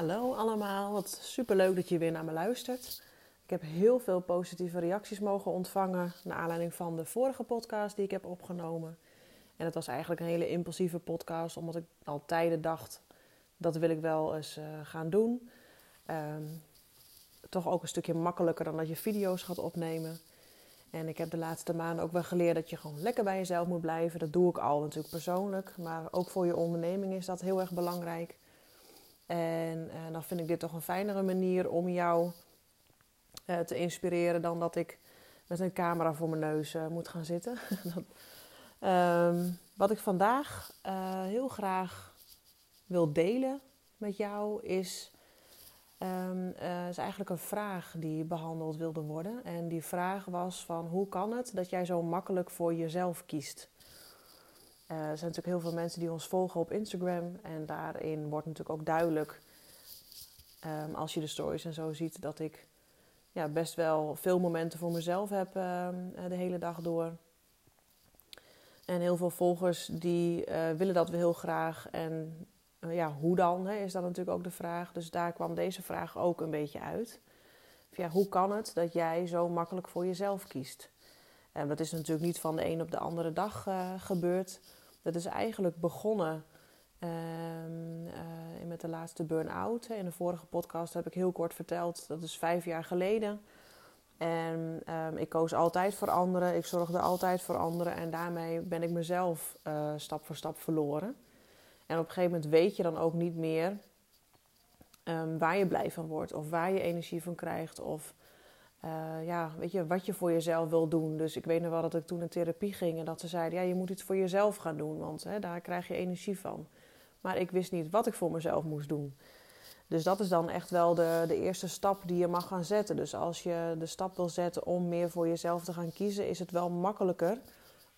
Hallo allemaal, wat superleuk dat je weer naar me luistert. Ik heb heel veel positieve reacties mogen ontvangen naar aanleiding van de vorige podcast die ik heb opgenomen. En het was eigenlijk een hele impulsieve podcast, omdat ik al tijden dacht, dat wil ik wel eens uh, gaan doen. Ehm, toch ook een stukje makkelijker dan dat je video's gaat opnemen. En ik heb de laatste maanden ook wel geleerd dat je gewoon lekker bij jezelf moet blijven. Dat doe ik al natuurlijk persoonlijk, maar ook voor je onderneming is dat heel erg belangrijk. En uh, dan vind ik dit toch een fijnere manier om jou uh, te inspireren dan dat ik met een camera voor mijn neus uh, moet gaan zitten. um, wat ik vandaag heel graag wil delen met jou is, um, is eigenlijk een vraag die behandeld wilde worden. En die vraag was van hoe kan het dat jij zo makkelijk voor jezelf kiest? Uh, er zijn natuurlijk heel veel mensen die ons volgen op Instagram. En daarin wordt natuurlijk ook duidelijk, um, als je de stories en zo ziet, dat ik ja, best wel veel momenten voor mezelf heb um, de hele dag door. En heel veel volgers die uh, willen dat we heel graag. En ja, hoe dan, hè, is dat natuurlijk ook de vraag. Dus daar kwam deze vraag ook een beetje uit. Ja, hoe kan het dat jij zo makkelijk voor jezelf kiest? En dat is natuurlijk niet van de een op de andere dag gebeurd. Dat is eigenlijk begonnen um, uh, met de laatste burn-out. In de vorige podcast heb ik heel kort verteld, dat is vijf jaar geleden. En um, ik koos altijd voor anderen, ik zorgde altijd voor anderen en daarmee ben ik mezelf uh, stap voor stap verloren. En op een gegeven moment weet je dan ook niet meer um, waar je blij van wordt of waar je energie van krijgt of uh, ja, weet je, wat je voor jezelf wil doen. Dus ik weet nog wel dat ik toen in therapie ging en dat ze zeiden: ja, je moet iets voor jezelf gaan doen, want hè, daar krijg je energie van. Maar ik wist niet wat ik voor mezelf moest doen. Dus dat is dan echt wel de, de eerste stap die je mag gaan zetten. Dus als je de stap wil zetten om meer voor jezelf te gaan kiezen, is het wel makkelijker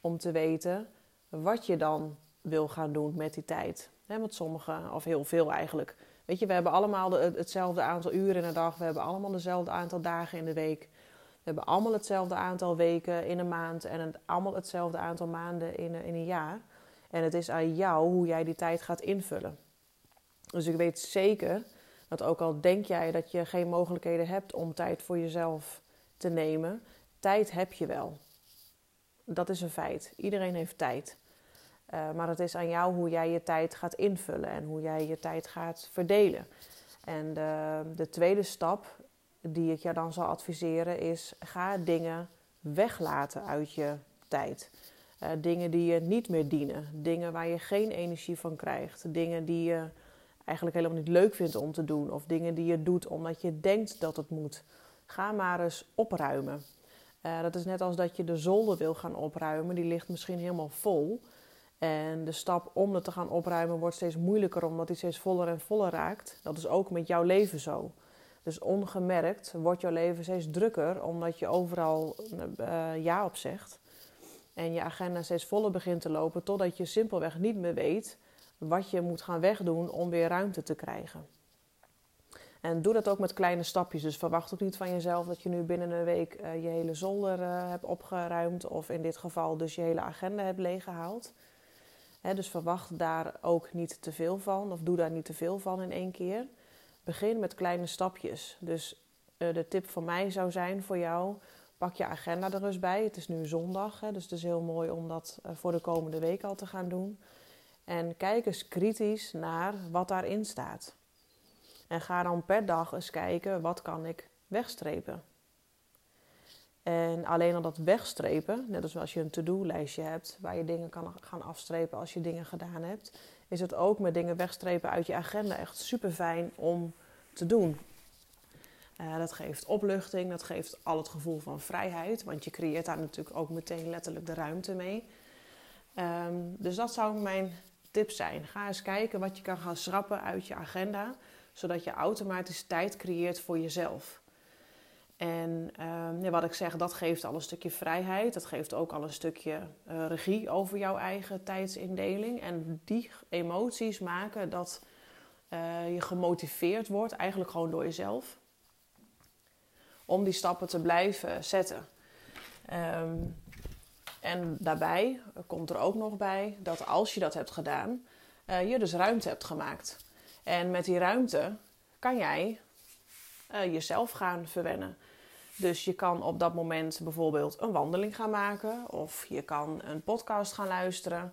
om te weten wat je dan wil gaan doen met die tijd. Want sommigen, of heel veel eigenlijk, Weet je, we hebben allemaal de, hetzelfde aantal uren in de dag. We hebben allemaal dezelfde aantal dagen in de week. We hebben allemaal hetzelfde aantal weken in een maand. En allemaal hetzelfde aantal maanden in, in een jaar. En het is aan jou hoe jij die tijd gaat invullen. Dus ik weet zeker dat ook al denk jij dat je geen mogelijkheden hebt om tijd voor jezelf te nemen, tijd heb je wel. Dat is een feit. Iedereen heeft tijd. Uh, maar het is aan jou hoe jij je tijd gaat invullen en hoe jij je tijd gaat verdelen. En de, de tweede stap die ik jou dan zal adviseren is: ga dingen weglaten uit je tijd. Uh, dingen die je niet meer dienen, dingen waar je geen energie van krijgt, dingen die je eigenlijk helemaal niet leuk vindt om te doen, of dingen die je doet omdat je denkt dat het moet. Ga maar eens opruimen. Uh, dat is net als dat je de zolder wil gaan opruimen, die ligt misschien helemaal vol. En de stap om het te gaan opruimen wordt steeds moeilijker omdat die steeds voller en voller raakt. Dat is ook met jouw leven zo. Dus ongemerkt wordt jouw leven steeds drukker omdat je overal uh, ja op zegt. En je agenda steeds voller begint te lopen totdat je simpelweg niet meer weet wat je moet gaan wegdoen om weer ruimte te krijgen. En doe dat ook met kleine stapjes. Dus verwacht ook niet van jezelf dat je nu binnen een week uh, je hele zolder uh, hebt opgeruimd. Of in dit geval dus je hele agenda hebt leeggehaald dus verwacht daar ook niet te veel van, of doe daar niet te veel van in één keer. Begin met kleine stapjes. Dus uh, de tip van mij zou zijn voor jou: pak je agenda er eens bij. Het is nu zondag, hè, dus het is heel mooi om dat uh, voor de komende week al te gaan doen. En kijk eens kritisch naar wat daarin staat. En ga dan per dag eens kijken wat kan ik wegstrepen. En alleen al dat wegstrepen, net als als je een to-do-lijstje hebt waar je dingen kan gaan afstrepen als je dingen gedaan hebt, is het ook met dingen wegstrepen uit je agenda echt super fijn om te doen. Uh, dat geeft opluchting, dat geeft al het gevoel van vrijheid, want je creëert daar natuurlijk ook meteen letterlijk de ruimte mee. Um, dus dat zou mijn tip zijn. Ga eens kijken wat je kan gaan schrappen uit je agenda, zodat je automatisch tijd creëert voor jezelf. En uh, wat ik zeg, dat geeft al een stukje vrijheid. Dat geeft ook al een stukje uh, regie over jouw eigen tijdsindeling. En die emoties maken dat uh, je gemotiveerd wordt, eigenlijk gewoon door jezelf, om die stappen te blijven zetten. Um, en daarbij komt er ook nog bij dat als je dat hebt gedaan, uh, je dus ruimte hebt gemaakt. En met die ruimte kan jij jezelf gaan verwennen. Dus je kan op dat moment bijvoorbeeld een wandeling gaan maken, of je kan een podcast gaan luisteren.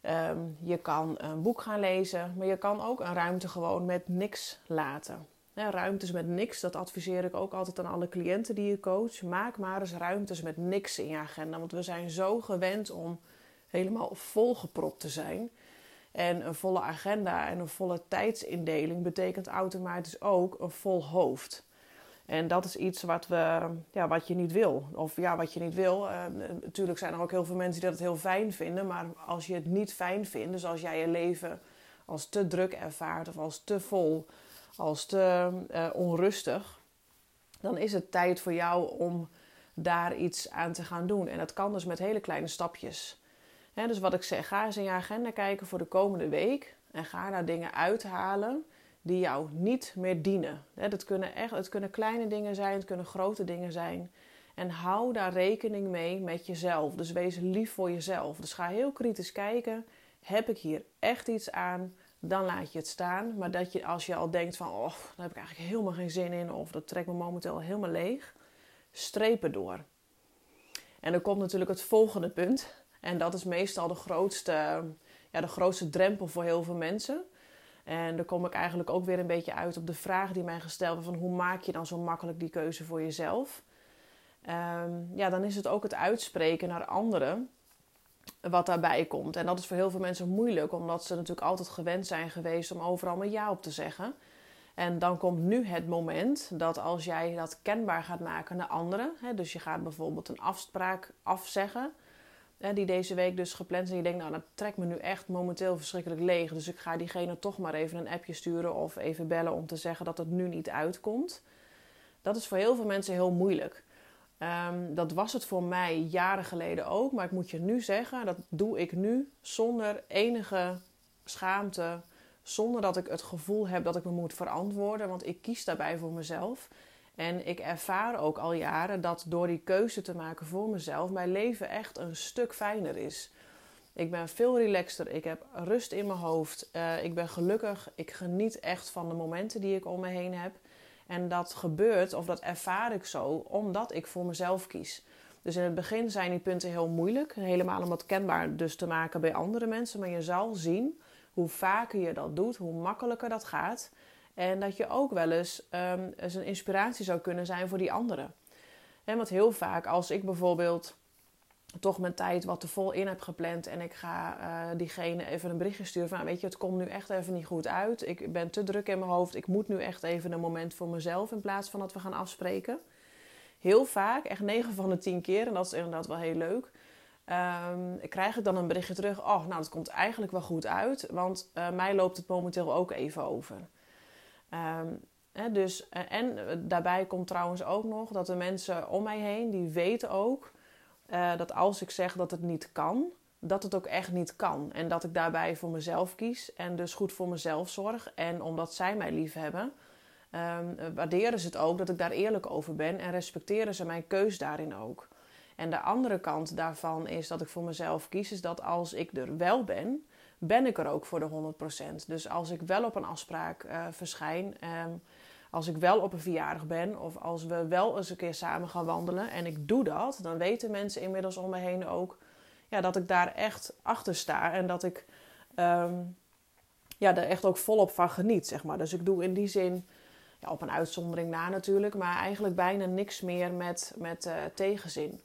Ehm, je kan een boek gaan lezen, maar je kan ook een ruimte gewoon met niks laten. ruimtes met niks, dat adviseer ik ook altijd aan alle cliënten die je coach. Maak maar eens ruimtes met niks in je agenda. Want we zijn zo gewend om helemaal volgepropt te zijn. En een volle agenda en een volle tijdsindeling betekent automatisch ook een vol hoofd. En dat is iets wat, we, ja, wat je niet wil. Of ja, wat je niet wil. Uh, natuurlijk zijn er ook heel veel mensen die dat heel fijn vinden. Maar als je het niet fijn vindt, dus als jij je leven als te druk ervaart of als te vol, als te uh, onrustig, dan is het tijd voor jou om daar iets aan te gaan doen. En dat kan dus met hele kleine stapjes. dus wat ik zeg, ga eens in je agenda kijken voor de komende week en ga daar dingen uithalen die jou niet meer dienen. Dat kunnen echt, het kunnen kleine dingen zijn, het kunnen grote dingen zijn. En hou daar rekening mee met jezelf. Dus wees lief voor jezelf. Dus ga heel kritisch kijken. Heb ik hier echt iets aan? Dan laat je het staan. Maar dat je als je al denkt van, oh, daar heb ik eigenlijk helemaal geen zin in. Of dat trekt me momenteel helemaal leeg. Strepen door. En dan komt natuurlijk het volgende punt. En dat is meestal de grootste, ja, de grootste drempel voor heel veel mensen. En dan kom ik eigenlijk ook weer een beetje uit op de vraag die mij gesteld wordt: van hoe maak je dan zo makkelijk die keuze voor jezelf? Ehm, ja, dan is het ook het uitspreken naar anderen wat daarbij komt. En dat is voor heel veel mensen moeilijk, omdat ze natuurlijk altijd gewend zijn geweest om overal maar ja op te zeggen. En dan komt nu het moment dat als jij dat kenbaar gaat maken naar anderen, hè, dus je gaat bijvoorbeeld een afspraak afzeggen die deze week dus gepland. En je denkt, nou, dat trekt me nu echt momenteel verschrikkelijk leeg. Dus ik ga diegene toch maar even een appje sturen of even bellen om te zeggen dat het nu niet uitkomt. Dat is voor heel veel mensen heel moeilijk. Ehm, dat was het voor mij jaren geleden ook. Maar ik moet je nu zeggen, dat doe ik nu zonder enige schaamte. Zonder dat ik het gevoel heb dat ik me moet verantwoorden. Want ik kies daarbij voor mezelf. En ik ervaar ook al jaren dat door die keuze te maken voor mezelf, mijn leven echt een stuk fijner is. Ik ben veel relaxter, ik heb rust in mijn hoofd, uh, ik ben gelukkig, ik geniet echt van de momenten die ik om me heen heb. En dat gebeurt, of dat ervaar ik zo, omdat ik voor mezelf kies. Dus in het begin zijn die punten heel moeilijk, helemaal om dat kenbaar dus te maken bij andere mensen. Maar je zal zien hoe vaker je dat doet, hoe makkelijker dat gaat. En dat je ook wel eens, um, eens een inspiratie zou kunnen zijn voor die anderen. En want heel vaak, als ik bijvoorbeeld toch mijn tijd wat te vol in heb gepland en ik ga uh, diegene even een berichtje sturen van, nou, weet je, het komt nu echt even niet goed uit. Ik ben te druk in mijn hoofd. Ik moet nu echt even een moment voor mezelf in plaats van dat we gaan afspreken. Heel vaak, echt 9 van de 10 keer, en dat is inderdaad wel heel leuk. Um, krijg ik dan een berichtje terug. Oh, nou, het komt eigenlijk wel goed uit, want uh, mij loopt het momenteel ook even over. Um, dus, eh, en eh, daarbij komt trouwens ook nog dat de mensen om mij heen, die weten ook uh, dat als ik zeg dat het niet kan, dat het ook echt niet kan. En dat ik daarbij voor mezelf kies en dus goed voor mezelf zorg. En omdat zij mij lief hebben, um, waarderen ze het ook dat ik daar eerlijk over ben en respecteren ze mijn keus daarin ook. En de andere kant daarvan is dat ik voor mezelf kies, is dat als ik er wel ben, ben ik er ook voor de 100%. Dus als ik wel op een afspraak uh, verschijn, um, als ik wel op een verjaardag ben of als we wel eens een keer samen gaan wandelen en ik doe dat, dan weten mensen inmiddels om me heen ook ja, dat ik daar echt achter sta en dat ik um, ja, er echt ook volop van geniet. Zeg maar. Dus ik doe in die zin, ja, op een uitzondering na natuurlijk, maar eigenlijk bijna niks meer met, met uh, tegenzin.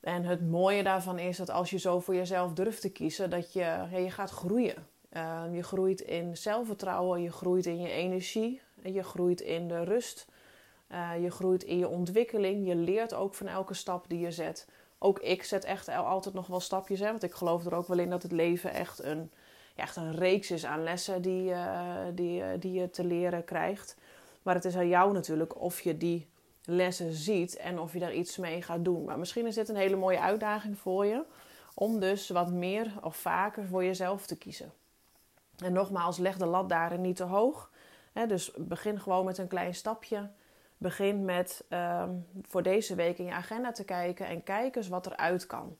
En het mooie daarvan is dat als je zo voor jezelf durft te kiezen, dat je, je gaat groeien. Uh, je groeit in zelfvertrouwen, je groeit in je energie, je groeit in de rust, uh, je groeit in je ontwikkeling. Je leert ook van elke stap die je zet. Ook ik zet echt altijd nog wel stapjes, hè, want ik geloof er ook wel in dat het leven echt een, echt een reeks is aan lessen die, uh, die, die je te leren krijgt. Maar het is aan jou natuurlijk of je die lessen ziet en of je daar iets mee gaat doen. Maar misschien is dit een hele mooie uitdaging voor je om dus wat meer of vaker voor jezelf te kiezen. En nogmaals, leg de lat daarin niet te hoog. dus begin gewoon met een klein stapje. Begin met um, voor deze week in je agenda te kijken en kijk eens wat eruit kan.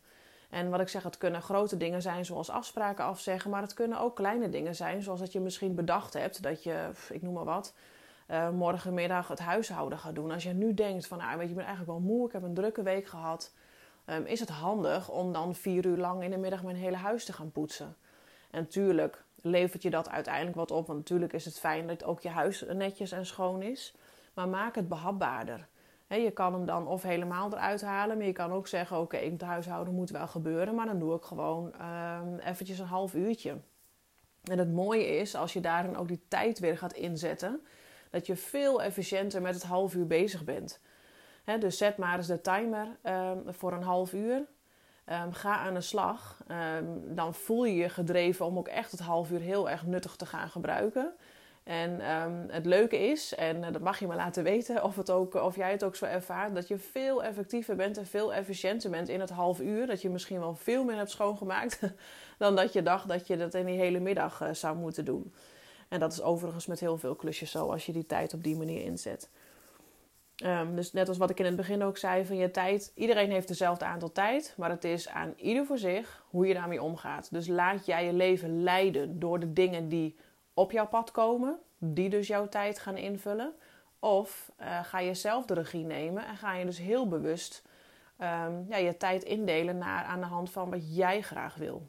En wat ik zeg, het kunnen grote dingen zijn zoals afspraken afzeggen, maar het kunnen ook kleine dingen zijn, zoals dat je misschien bedacht hebt dat je, ik noem maar wat, uh, morgenmiddag het huishouden gaat doen. Als je nu denkt van, nou, weet je, ik ben eigenlijk wel moe, ik heb een drukke week gehad, um, is het handig om dan vier uur lang in de middag mijn hele huis te gaan poetsen. En natuurlijk levert je dat uiteindelijk wat op, want natuurlijk is het fijn dat ook je huis netjes en schoon is, maar maak het behapbaarder je kan hem dan of helemaal eruit halen, maar je kan ook zeggen: Oké, okay, het huishouden moet wel gebeuren, maar dan doe ik gewoon um, eventjes een half uurtje. En het mooie is, als je daarin ook die tijd weer gaat inzetten, dat je veel efficiënter met het half uur bezig bent. dus zet maar eens de timer um, voor een half uur. Um, ga aan de slag. dan voel je je gedreven om ook echt het half uur heel erg nuttig te gaan gebruiken. En ehm, het leuke is, en eh, dat mag je me laten weten of, het ook, of jij het ook zo ervaart, dat je veel effectiever bent en veel efficiënter bent in het half uur. Dat je misschien wel veel meer hebt schoongemaakt dan dat je dacht dat je dat in die hele middag uh, zou moeten doen. En dat is overigens met heel veel klusjes zo als je die tijd op die manier inzet. Um, dus net als wat ik in het begin ook zei van je tijd. Iedereen heeft dezelfde aantal tijd, maar het is aan ieder voor zich hoe je daarmee omgaat. Dus laat jij je leven leiden door de dingen die op jouw pad komen, die dus jouw tijd gaan invullen. Of uh, ga je zelf de regie nemen en ga je dus heel bewust um, ja, je tijd indelen naar, aan de hand van wat jij graag wil.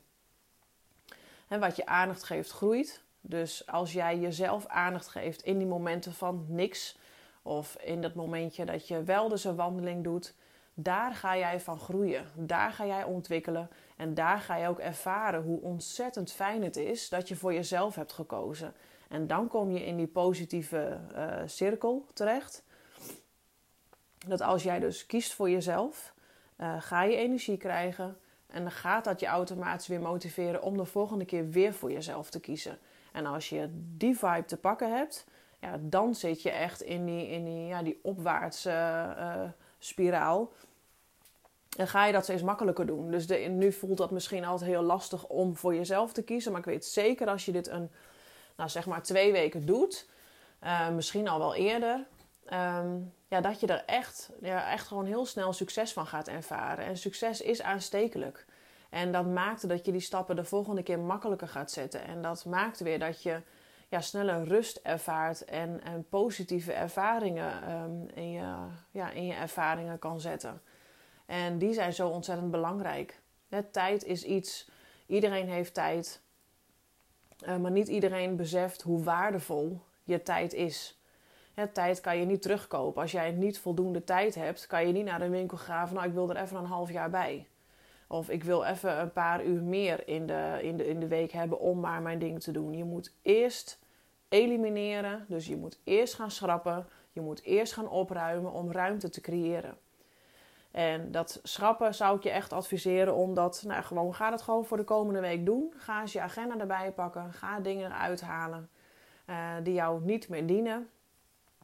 En wat je aandacht geeft, groeit. Dus als jij jezelf aandacht geeft in die momenten van niks, of in dat momentje dat je wel dus een wandeling doet, daar ga jij van groeien. Daar ga jij ontwikkelen. En daar ga je ook ervaren hoe ontzettend fijn het is dat je voor jezelf hebt gekozen. En dan kom je in die positieve uh, cirkel terecht. Dat als jij dus kiest voor jezelf, uh, ga je energie krijgen. En dan gaat dat je automatisch weer motiveren om de volgende keer weer voor jezelf te kiezen. En als je die vibe te pakken hebt, ja, dan zit je echt in die, in die, ja, die opwaartse uh, spiraal. En ga je dat steeds makkelijker doen. Dus nu voelt dat misschien altijd heel lastig om voor jezelf te kiezen. Maar ik weet zeker als je dit een, nou zeg maar twee weken doet, uh, misschien al wel eerder, um, ja, dat je er echt, ja, echt gewoon heel snel succes van gaat ervaren. En succes is aanstekelijk. En dat maakt dat je die stappen de volgende keer makkelijker gaat zetten. En dat maakt weer dat je ja, sneller rust ervaart en, positieve ervaringen um, in, je, ja, in je ervaringen kan zetten. En die zijn zo ontzettend belangrijk. tijd is iets, iedereen heeft tijd, uh, maar niet iedereen beseft hoe waardevol je tijd is. tijd kan je niet terugkopen. Als jij niet voldoende tijd hebt, kan je niet naar de winkel gaan van nou ik wil er even een half jaar bij. Of ik wil even een paar uur meer in de, in de, in de week hebben om maar mijn ding te doen. Je moet eerst elimineren, dus je moet eerst gaan schrappen. Je moet eerst gaan opruimen om ruimte te creëren. En dat schrappen zou ik je echt adviseren om dat, nou gewoon, ga het gewoon voor de komende week doen. Ga eens je agenda erbij pakken. Ga dingen eruit halen uh, die jou niet meer dienen.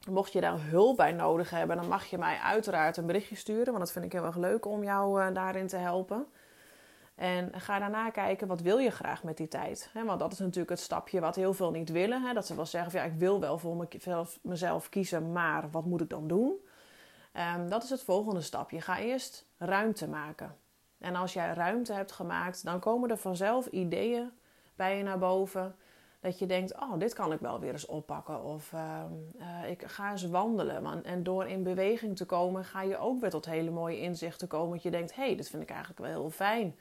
Mocht je daar hulp bij nodig hebben, dan mag je mij uiteraard een berichtje sturen. Want dat vind ik heel erg leuk om jou uh, daarin te helpen. En ga daarna kijken, wat wil je graag met die tijd? Want dat is natuurlijk het stapje wat heel veel niet willen. Dat ze wel zeggen, van, ja, ik wil wel voor mezelf, kiezen, maar wat moet ik dan doen? Um, dat is het volgende stapje. Ga eerst ruimte maken. En als jij ruimte hebt gemaakt, dan komen er vanzelf ideeën bij je naar boven. Dat je denkt, oh, dit kan ik wel weer eens oppakken. Of um, uh, ik ga eens wandelen. En door in beweging te komen, ga je ook weer tot hele mooie inzichten komen. Dat je denkt, hé, hey, dit vind ik eigenlijk wel heel fijn.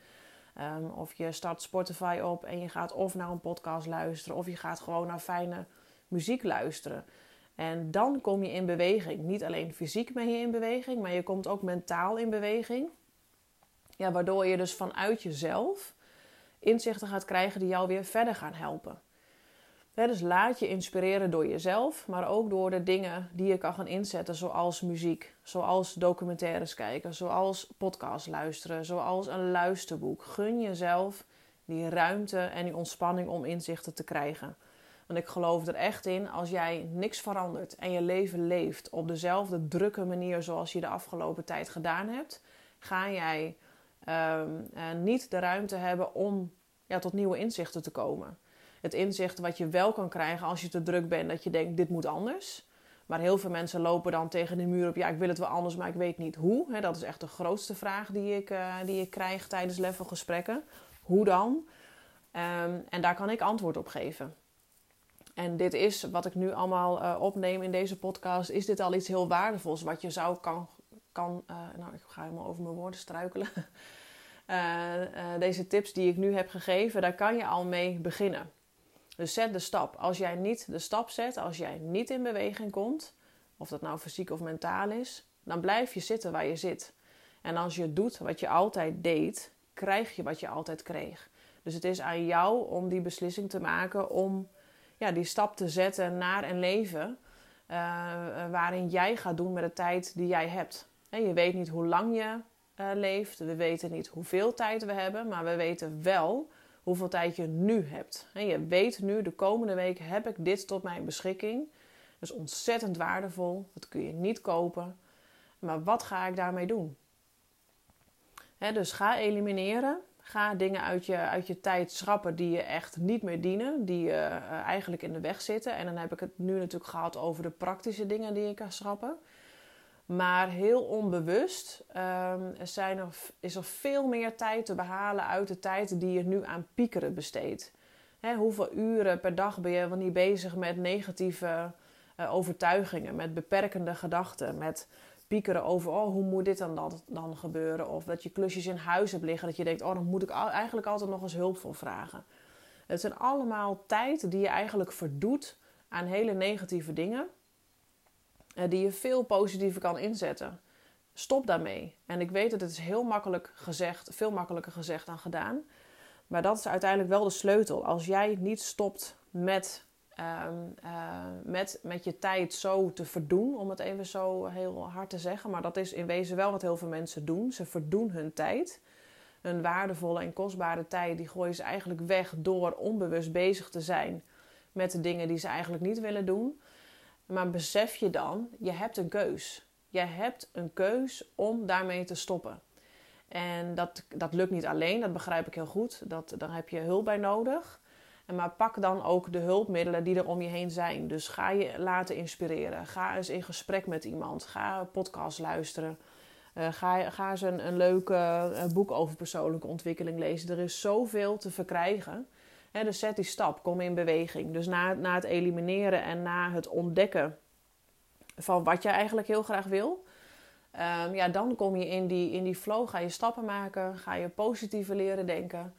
Um, of je start Spotify op en je gaat of naar een podcast luisteren... of je gaat gewoon naar fijne muziek luisteren. En dan kom je in beweging. Niet alleen fysiek ben je in beweging, maar je komt ook mentaal in beweging. Ja, waardoor je dus vanuit jezelf inzichten gaat krijgen die jou weer verder gaan helpen. Dus laat je inspireren door jezelf, maar ook door de dingen die je kan gaan inzetten, zoals muziek, zoals documentaires kijken, zoals podcast luisteren, zoals een luisterboek. Gun jezelf die ruimte en die ontspanning om inzichten te krijgen. Want ik geloof er echt in, als jij niks verandert en je leven leeft op dezelfde drukke manier zoals je de afgelopen tijd gedaan hebt, ga jij uh, niet de ruimte hebben om ja, tot nieuwe inzichten te komen. Het inzicht wat je wel kan krijgen als je te druk bent, dat je denkt: dit moet anders. Maar heel veel mensen lopen dan tegen de muur op. Ja, ik wil het wel anders, maar ik weet niet hoe. dat is echt de grootste vraag die ik, uh, die ik krijg tijdens levelgesprekken. Hoe dan? Ehm, en daar kan ik antwoord op geven. En dit is wat ik nu allemaal uh, opneem in deze podcast. Is dit al iets heel waardevols wat je zou kan. kan uh, nou, ik ga helemaal over mijn woorden struikelen. deze tips die ik nu heb gegeven, daar kan je al mee beginnen. Dus zet de stap. Als jij niet de stap zet, als jij niet in beweging komt, of dat nou fysiek of mentaal is, dan blijf je zitten waar je zit. En als je doet wat je altijd deed, krijg je wat je altijd kreeg. Dus het is aan jou om die beslissing te maken om ja, die stap te zetten naar een leven uh, waarin jij gaat doen met de tijd die jij hebt. Je weet niet hoe lang je uh, leeft, we weten niet hoeveel tijd we hebben, maar we weten wel hoeveel tijd je nu hebt. Je weet nu, de komende week heb ik dit tot mijn beschikking. Dat is ontzettend waardevol. Dat kun je niet kopen. Maar wat ga ik daarmee doen? dus ga elimineren. Ga dingen uit je, uit je tijd schrappen die je echt niet meer dienen. Die je uh, eigenlijk in de weg zitten. En dan heb ik het nu natuurlijk gehad over de praktische dingen die je kan schrappen. Maar heel onbewust um, zijn er, is er veel meer tijd te behalen uit de tijd die je nu aan piekeren besteedt. Hoeveel uren per dag ben je wel niet bezig met negatieve uh, overtuigingen, met beperkende gedachten, met piekeren over oh, hoe moet dit dan, dan, dan gebeuren? Of dat je klusjes in huis hebt liggen, dat je denkt, oh, dan moet ik eigenlijk altijd nog eens hulp voor vragen. Het zijn allemaal tijd die je eigenlijk verdoet aan hele negatieve dingen. Eh, die je veel positiever kan inzetten. Stop daarmee. En ik weet dat het is heel makkelijk gezegd, veel makkelijker gezegd dan gedaan. Maar dat is uiteindelijk wel de sleutel. Als jij niet stopt met, ehm, eh, met, met je tijd zo te verdoen, om het even zo heel hard te zeggen. Maar dat is in wezen wel wat heel veel mensen doen. Ze verdoen hun tijd. Hun waardevolle en kostbare tijd, die gooien ze eigenlijk weg door onbewust bezig te zijn met de dingen die ze eigenlijk niet willen doen. Maar besef je dan, je hebt een keus. Je hebt een keus om daarmee te stoppen. En dat, dat lukt niet alleen, dat begrijp ik heel goed. Dat, daar heb je hulp bij nodig. En maar pak dan ook de hulpmiddelen die er om je heen zijn. Dus ga je laten inspireren. Ga eens in gesprek met iemand. Ga een podcast luisteren. Uh, ga, ga eens een, een leuk uh, boek over persoonlijke ontwikkeling lezen. Er is zoveel te verkrijgen dus zet die stap, kom in beweging. Dus na, na het elimineren en na het ontdekken van wat je eigenlijk heel graag wil, um, ja, dan kom je in die, in die flow, ga je stappen maken, ga je positiever leren denken.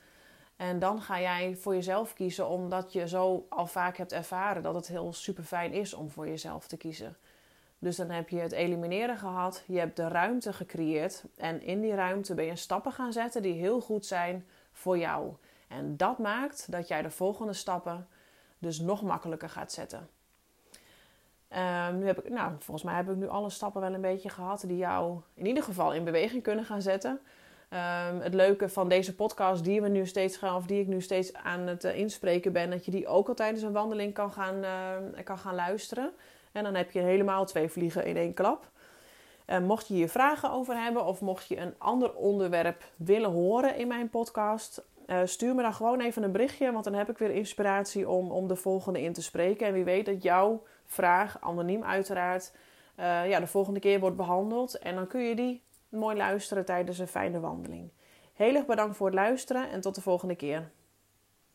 En dan ga jij voor jezelf kiezen, omdat je zo al vaak hebt ervaren dat het heel super fijn is om voor jezelf te kiezen. Dus dan heb je het elimineren gehad, je hebt de ruimte gecreëerd en in die ruimte ben je stappen gaan zetten die heel goed zijn voor jou. En dat maakt dat jij de volgende stappen dus nog makkelijker gaat zetten. Um, nu heb ik, nou, volgens mij heb ik nu alle stappen wel een beetje gehad die jou in ieder geval in beweging kunnen gaan zetten. Um, het leuke van deze podcast die we nu steeds gaan, of die ik nu steeds aan het uh, inspreken ben, dat je die ook al tijdens een wandeling kan gaan, uh, kan gaan luisteren. En dan heb je helemaal twee vliegen in één klap. Mocht je hier vragen over hebben of mocht je een ander onderwerp willen horen in mijn podcast, uh, stuur me dan gewoon even een berichtje, want dan heb ik weer inspiratie om, om de volgende in te spreken. En wie weet dat jouw vraag, anoniem uiteraard, uh, ja, de volgende keer wordt behandeld. En dan kun je die mooi luisteren tijdens een fijne wandeling. Heel erg bedankt voor het luisteren en tot de volgende keer.